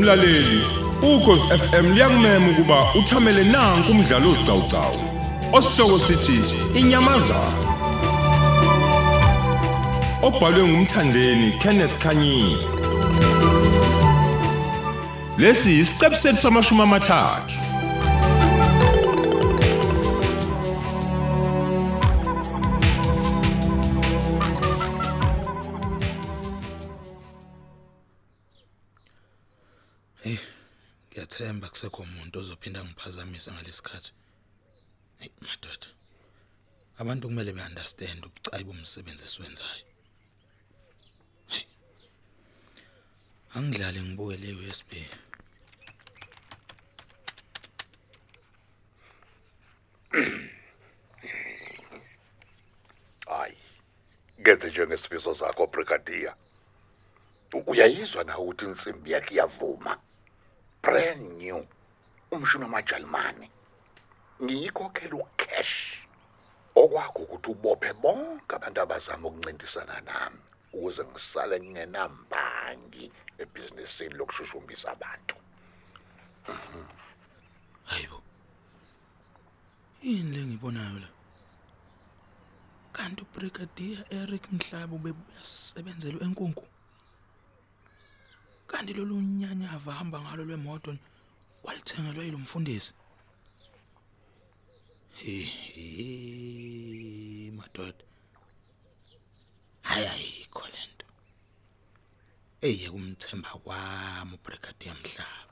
Mlaleli, ukhosi FM liyakumema ukuba uthamele nanku umdlalo ozicawucawu. Osihloko sithi inyamazana. Obhalwe ngumthandeni Kenneth Kanyini. Lesi isiqebu sethu samashumi amathathu. Ngiyathemba kusekho umuntu ozophinda ngiphazamisa ngalesikhathi. Hey madoda. Abantu kumele beunderstand ubucayi bomsebenzi esiwenzayo. Hey. Angidlali ngibuke le USB. hayi kenze njengesifiso sakho brigadier uyayizwa na ukuthi insimbi yakhe iyavuma brand new umshini wamajalimane ngiyikhokhela ucash okwakho ukuthi ubophe bonke abantu abazama ukuncintisana nami ukuze ngisale ngingenambangi ebhizinisini lokushushumbisa abantu Hayibo. Yini le ngibonayo la? Kanti ubrigadier Eric Mhlaba ubebuya sisebenzela enkunku. Kanti lolu nyanyava hamba ngalo lwemoto walithengelwa yilo mfundisi. Hehe madoda. Hayi ayikho lento. Eye kumthemba kwami ubrigadier Mhlaba.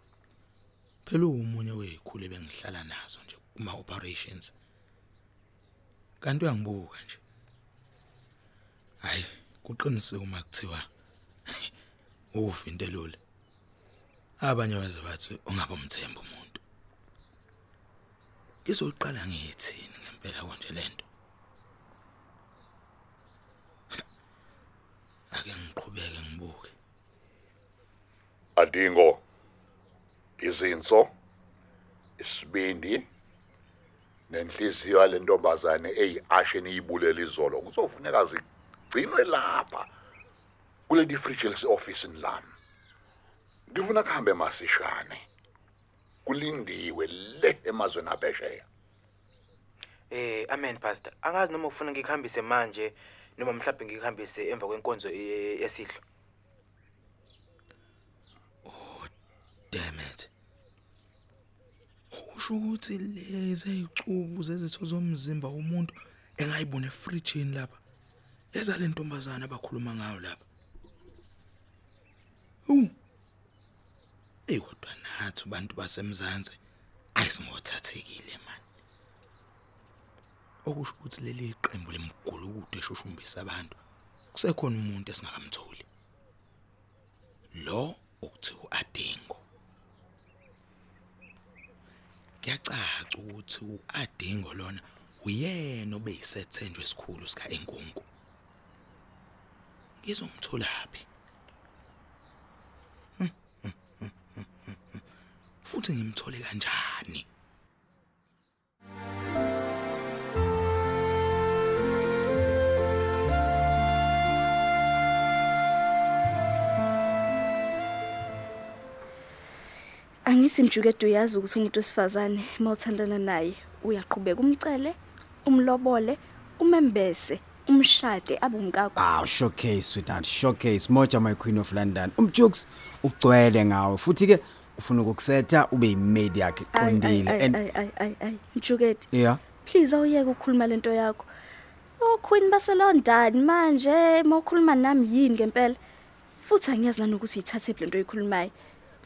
phela umunye wezikhulu bengihlala nazo nje kuma operations kanti uyangibuka nje hayi kuqinisile uma kuthiwa ufa into elula abanye baze bathi ungaba umthemba umuntu. Ngizoqala ngiyithini ngempela konje lento ake ngiqhubeke ngibuke. Adingo izinso isibindi nenhliziyo yale ntombazane eyiashe niyibulela izolo kuzofuneka zigcinwe lapha. Kuleli fridge lesi-ofisini lami ngifuna kuhambe masishane. Kulindiwe le emazweni abhesheya Eh amen pastor. Angazi noma ufuna ngikuhambise manje noma mhlawumbe ngikuhambise emva kwenkonzo ye- yesidlo. damn it. Usho ukuthi lezi ezicubu zezitho zomzimba womuntu engayibona efridgeini lapha ezale ntombazana abakhuluma ngayo lapha. U hey kodwa nathi abantu basemzansi ayisingothathekile man. Okusho ukuthi leli qembu lemgulukude eshushumbisa abantu kusekhona umuntu esingakamtholi. Lo ukuthiwa uadingo kuyacaca ukuthi uadingo lona uyena obeyisethenjwe esikhulu sika enkunku ngizomtholaphi Hmm, futhi ngimthole kanjani? Angithi mjukedo uyazi ukuthi umuntu wesifazane mawuthandana naye uyaqhubeka umcele, umlobole, umembese, umshade abumkakho. Aw showcase sweetheart showcase. Moja my queen of London. Umjukes ugcwele ngawe. Futhi ke ufuna ukukusetha ube yimaid yakhe Ay ay qondile ay and ay ay ay ay mjukedo. yeah Please awuyeke ukukhuluma lento yakho. Oh queen baselondani manje mawukhuluma nami yini ngempela? Futhi angiyazi nanokuthi uyithathe lento oyikhulumayo.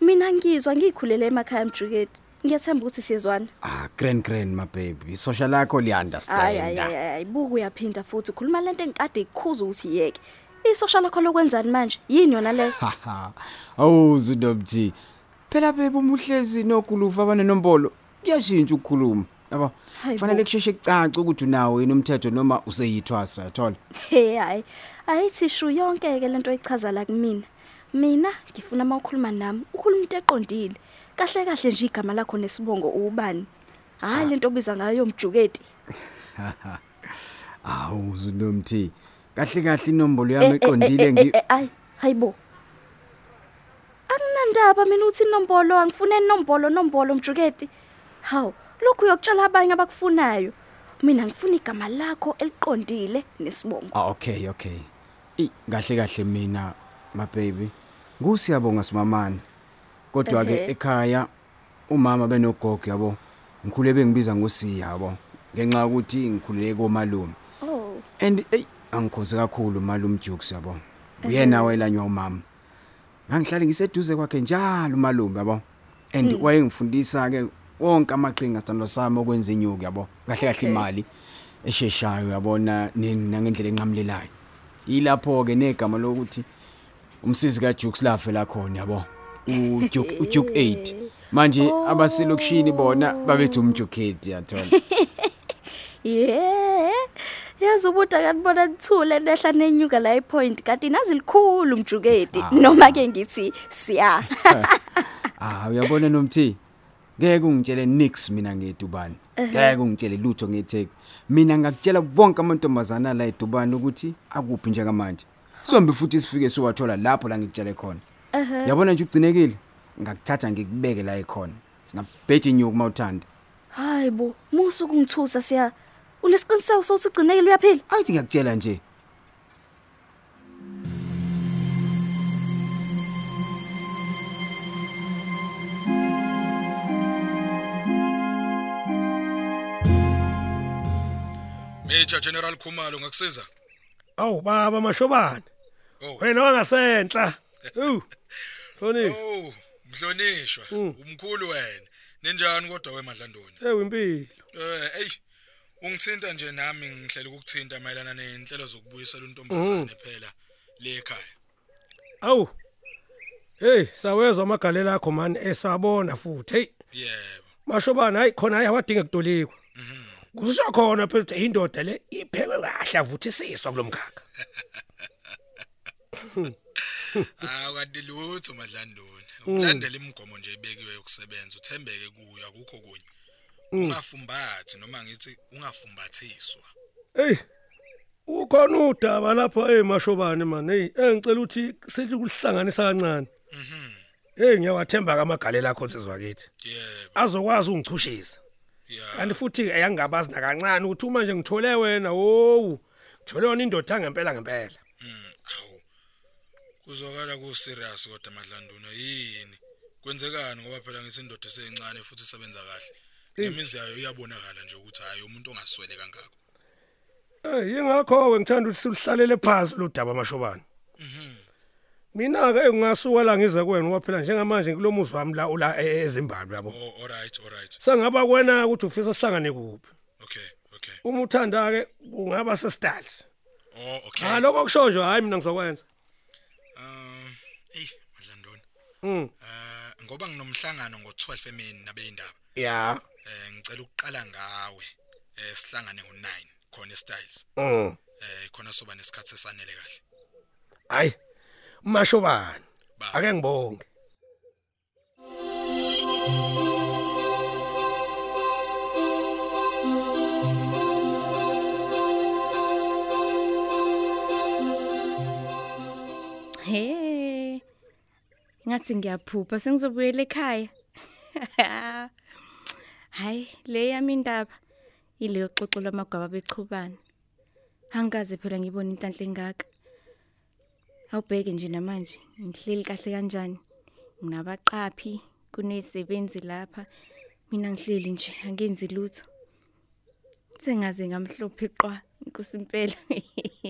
Mina ngizwa ngikhulele emakhaya mjukedo. Ngiyathemba ukuthi siyezwana. ah grand grand my baby social lakho li Ay ay understand ay ay buku uyaphinda futhi ukhuluma lento engikade ikukhuza ukuthi yeke. Isocial lakho lokwenzani manje? Yini yona le? haha awuzu dobthi phela baby umuhlezi nogulufa abanenombolo kuyashintsha ukukhuluma yabo Hayi bo. fanele kusheshe kucace ukuthi unawo yini umthetho noma useyithwasa yathola Hey hayi. Ayithi shu yonke ke lento echaza la kumina. Mina ngifuna mawukhuluma nami, ukhuluma into eqondile. kahle kahle nje igama lakho nesibongo ubani hayi lento obiza ngayo umjuketi Awu unomthi. Kahle kahle inombolo Eh, yami eh, eqondile eh, eh, ngi eh, ayi hayibo anginandaba mina uthi inombolo angifune inombolo nombolo mjuketi hawu lokhu uyokutshela abanye abakufunayo mina ngifuna igama lakho eliqondile nesibongo Ah okay okay. I kahle kahle mina my baby. Ngusiyabonga simamani. Kodwa ke ekhaya umama benogogo yabo. Ngikhule bengibiza ngosiya yabo. Ngenxa ukuthi ngikhulele komalume. oh And ey angikhoze kakhulu malume Jukes yabo. Uyena welanywa umama. Ngangihlale ngiseduze kwakhe njalo malume yabo. And wayengifundisa ke wonke amaqhinga sithando sami okwenza inyuku yabo. Kahle kahle imali esheshayo yabona nangendlela enqamlelayo. Yilapho ke negama lokuthi umsisi kaJukes lafela khona yabo. uJuke uJuke 8. Manje abaselokishini bona babethu umjuketi yathola. yeah yazi ubuda kanibona nithule nehla nenyuka la ipoint kanti nazi likhulu umjuketi noma ke ngithi siya. Ah uyabona nomthi? Ngeke ungitshele nix mina ngedubani. Ngeke ungitshele lutho ngetheke mina ngakutshela bonke amantombazana la edubani ukuthi akuphi njengamanje. Sombe futhi sifike siwathola lapho la ngikutshele khona. Yabona nje ugcinekile? Ngakuthatha ngikubeke la ekhona. Singabheja inyuku mawuthanda hayibo musu kungithusa siya. Unesiqiniseko sokuthi ugcinekile uyaphila ayithi ngiyakutshela nje Major General Khumalo ngakusiza Awu baba mashobane. Oh. Wena wangasentla. Ew. Thoni, Oh mhlonishwa umkhulu wena ninjani kodwa wemadlandoni ewu impilo. Eh ey ungithinta nje nami ngihlela ukukuthinta mayelana nenhlelo zokubuyisela untombazane phela le ekhaya Awu. Hey, sawezwa amagalela akho man esabona futhi. Hey, yebo mashobane hayi khona hayi awadinga kutolikwa. Kusho khona phela ukuthi indoda le iphekwe kahle avuthisiswa kulomkhakha. Ah kanti lutho madlandoni. Ukulandela imigomo nje ebekiwe yokusebenza uthembeke kuyo akukho kunye. Ungafumbathi noma ngithi ungafumbathiswa. Hey. Ukhona udaba lapha hey mashobane man. Hey, engicela ukuthi sithi kuhlanganisa kancane. Mhm. Hey ngiyawathemba kamagalela akho nsizwa kithi. Yebo. Azokwazi ungichushisa. Yeah. Kanti futhi ayangabazi nakancane ukuthi uma nje ngithole wena wo ngithole wona indoda ngempela ngempela. Awu. Kuzokala ku serious kodwa madlanduna yini? Kwenzekani ngoba phela ngithi indoda esencane futhi isebenza kahle. Nemizi yayo iyabonakala nje ukuthi hayi umuntu ongaswele kangako. Eh yingakho ke ngithanda ukuthi siluhlalele phansi lo daba mashobane. Mina ke ngingasuka la ngize kuwena ngoba phela njengamanje kulomuzi wami la ula e- eZimbabwe yabo. Oh alright alright. Sengaba kwena ukuthi ufisa sihlangane kuphi. Okay okay. Uma uthanda ke ungaba seStals. Oh okay. Ha lokho kushojo hayi mina ngizokwenza. Um ey madlandona. Mm. Eh ngoba nginomhlangano ngo12 emini nabeyindaba. Yeah. Eh ngicela ukuqala ngawe. Eh sihlangane ngo9 khona styles. Mm. Eh khona soba nesikhathi esanele kahle. Hayi. Mashobane. Ba. Ake ngibonge. He. Ngathi ngiyaphupha sengizobuyela ekhaya. Hayi, le yami indaba ileyo xoxo lamagwaba bechubana. Angikaze phela ngibona inhlanhla engaka. Awubheke nje namanje, ngihleli kahle kanjani? Nginabaqaphi, kunezisebenzi lapha. Mina ngihleli nje angenzi lutho. Sengaze ngamhlophe qwa inkosi impela.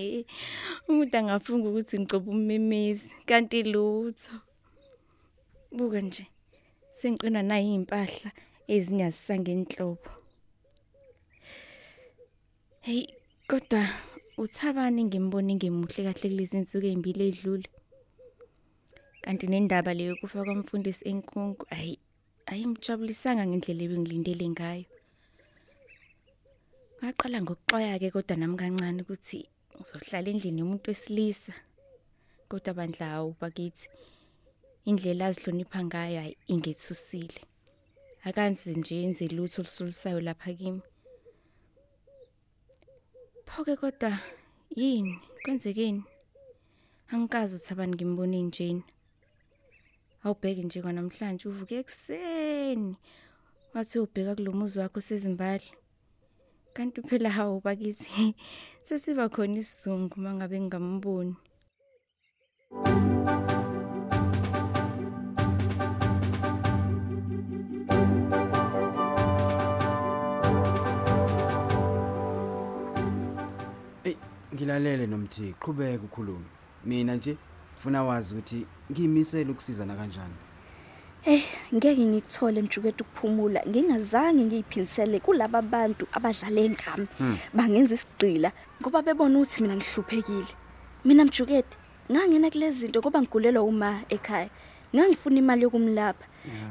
Umuntu angafunga ukuthi ngicoba ummemezi kanti lutho. Buka nje. Sengiqina nayi impahla ezinyasisa ngenhlobo. Hey, kodwa uthabani ngimbone ngemuhle kahle kulezi insuku ezimbili edlule. Kanti nendaba leyo kufa kwamfundisi enkunku ayi ayimjabulisanga ngendlela ebengilindele ngayo. Ngaqala ngokuxoya ke kodwa nami kancane ukuthi ngizohlala endlini yomuntu wesilisa. Kodwa bandla awu bakithi. indlela azihlonipha ngayo hayi ingethusile akanzi nje enze lutho olusulisayo lapha kimi. Phoke kodwa yini? Kwenzekeni? Angikazi uthabani ngimbone njeni awubheke nje kwanamhlanje uvuke ekseni wathi uyobheka kulomuzi wakho sezimbali kanti phela hawo bakithi sesiba khona isizungu mangabe ngingamboni. Ngilalele nomthi qhubeka ukhuluma mina nje ufuna wazi ukuthi ngiyimisela ukusizana kanjani. Eh ngeke ngikuthole mjukethe ukuphumula. Ngingazange ngiyiphindisele kulabo bantu abadlala engami bangenza isigqila ngoba bebona ukuthi mina ngihluphekile. Mina mjukethe ngangena kulezi zinto ngoba ngigulelwa uma ekhaya. Ngangifuna imali yokumlapha.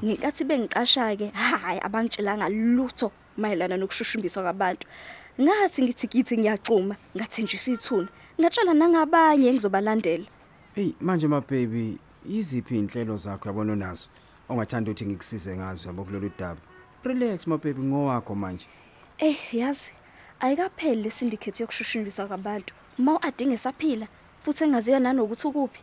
Ngenkathi bengiqasha ke hayi abangitshelanga lutho. Mayelana nokushushumbiswa kwabantu ngathi ngithi githi ngiyacuma ngathenjisa ithuna ngatshela nangabanye engizobalandela hey manje ma baby iziphi inhlelo zakho yabona nazo ongathanda ukuthi ngikusize ngazo yabo kulolu daba relax ma baby ngowakho manje Eh yazi ayikapheli le syndicate yokushushumbiswa kwabantu. Uma uadinge saphila futhi engaziyo nanokuthi ukuphi.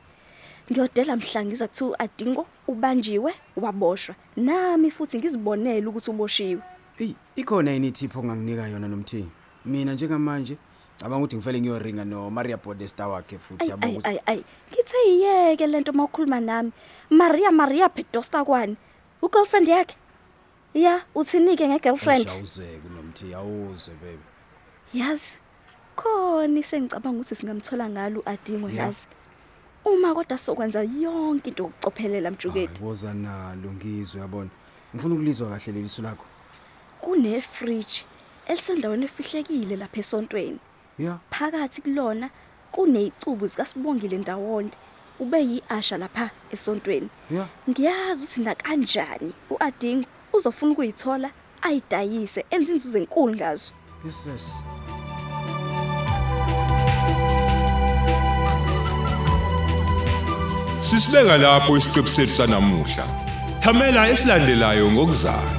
Ngiyodela mhla ngizwa kuthi uadingo ubanjiwe waboshwa. Nami futhi ngizibonele ukuthi uboshiwe. Hey ikhona yini ithipho onganginika yona nomthi mina njengamanje cabanga ukuthi ngifele ngiyoringa no Maria Podesta wakhe futhi Ay yabo ay ukuthi ay ay. Ngithe iyeke lento mawukhuluma nami. Maria Maria Pedosta kwani? U girlfriend yakhe? Ya, uthinike ngegirlfriend. awuzeke nomthi awuze baby Yazi. Khona isengicabanga ukuthi singamthola ngalo uadingo Yeah. yazi. Uma kodwa sokwenza yonke into ukucophelela mjuketi. woza nalo ngizwe yabona ngifuna ukulizwa kahle lelisu lakho Kune fridge elisendaweni efihlekile lapha esontweni. ya Phakathi kulona kunezicubu zikaSibongile ndawonde. Ube yiasha lapha esontweni. ya Ngiyazi ukuthi na kanjani uAdingo uzofuna ukuyithola ayidayise enze inzuzo enkulu ngazo. yes yes Sisibeka lapho isiqebu sethu sanamuhla. Thamela esilandelayo ngokuzayo.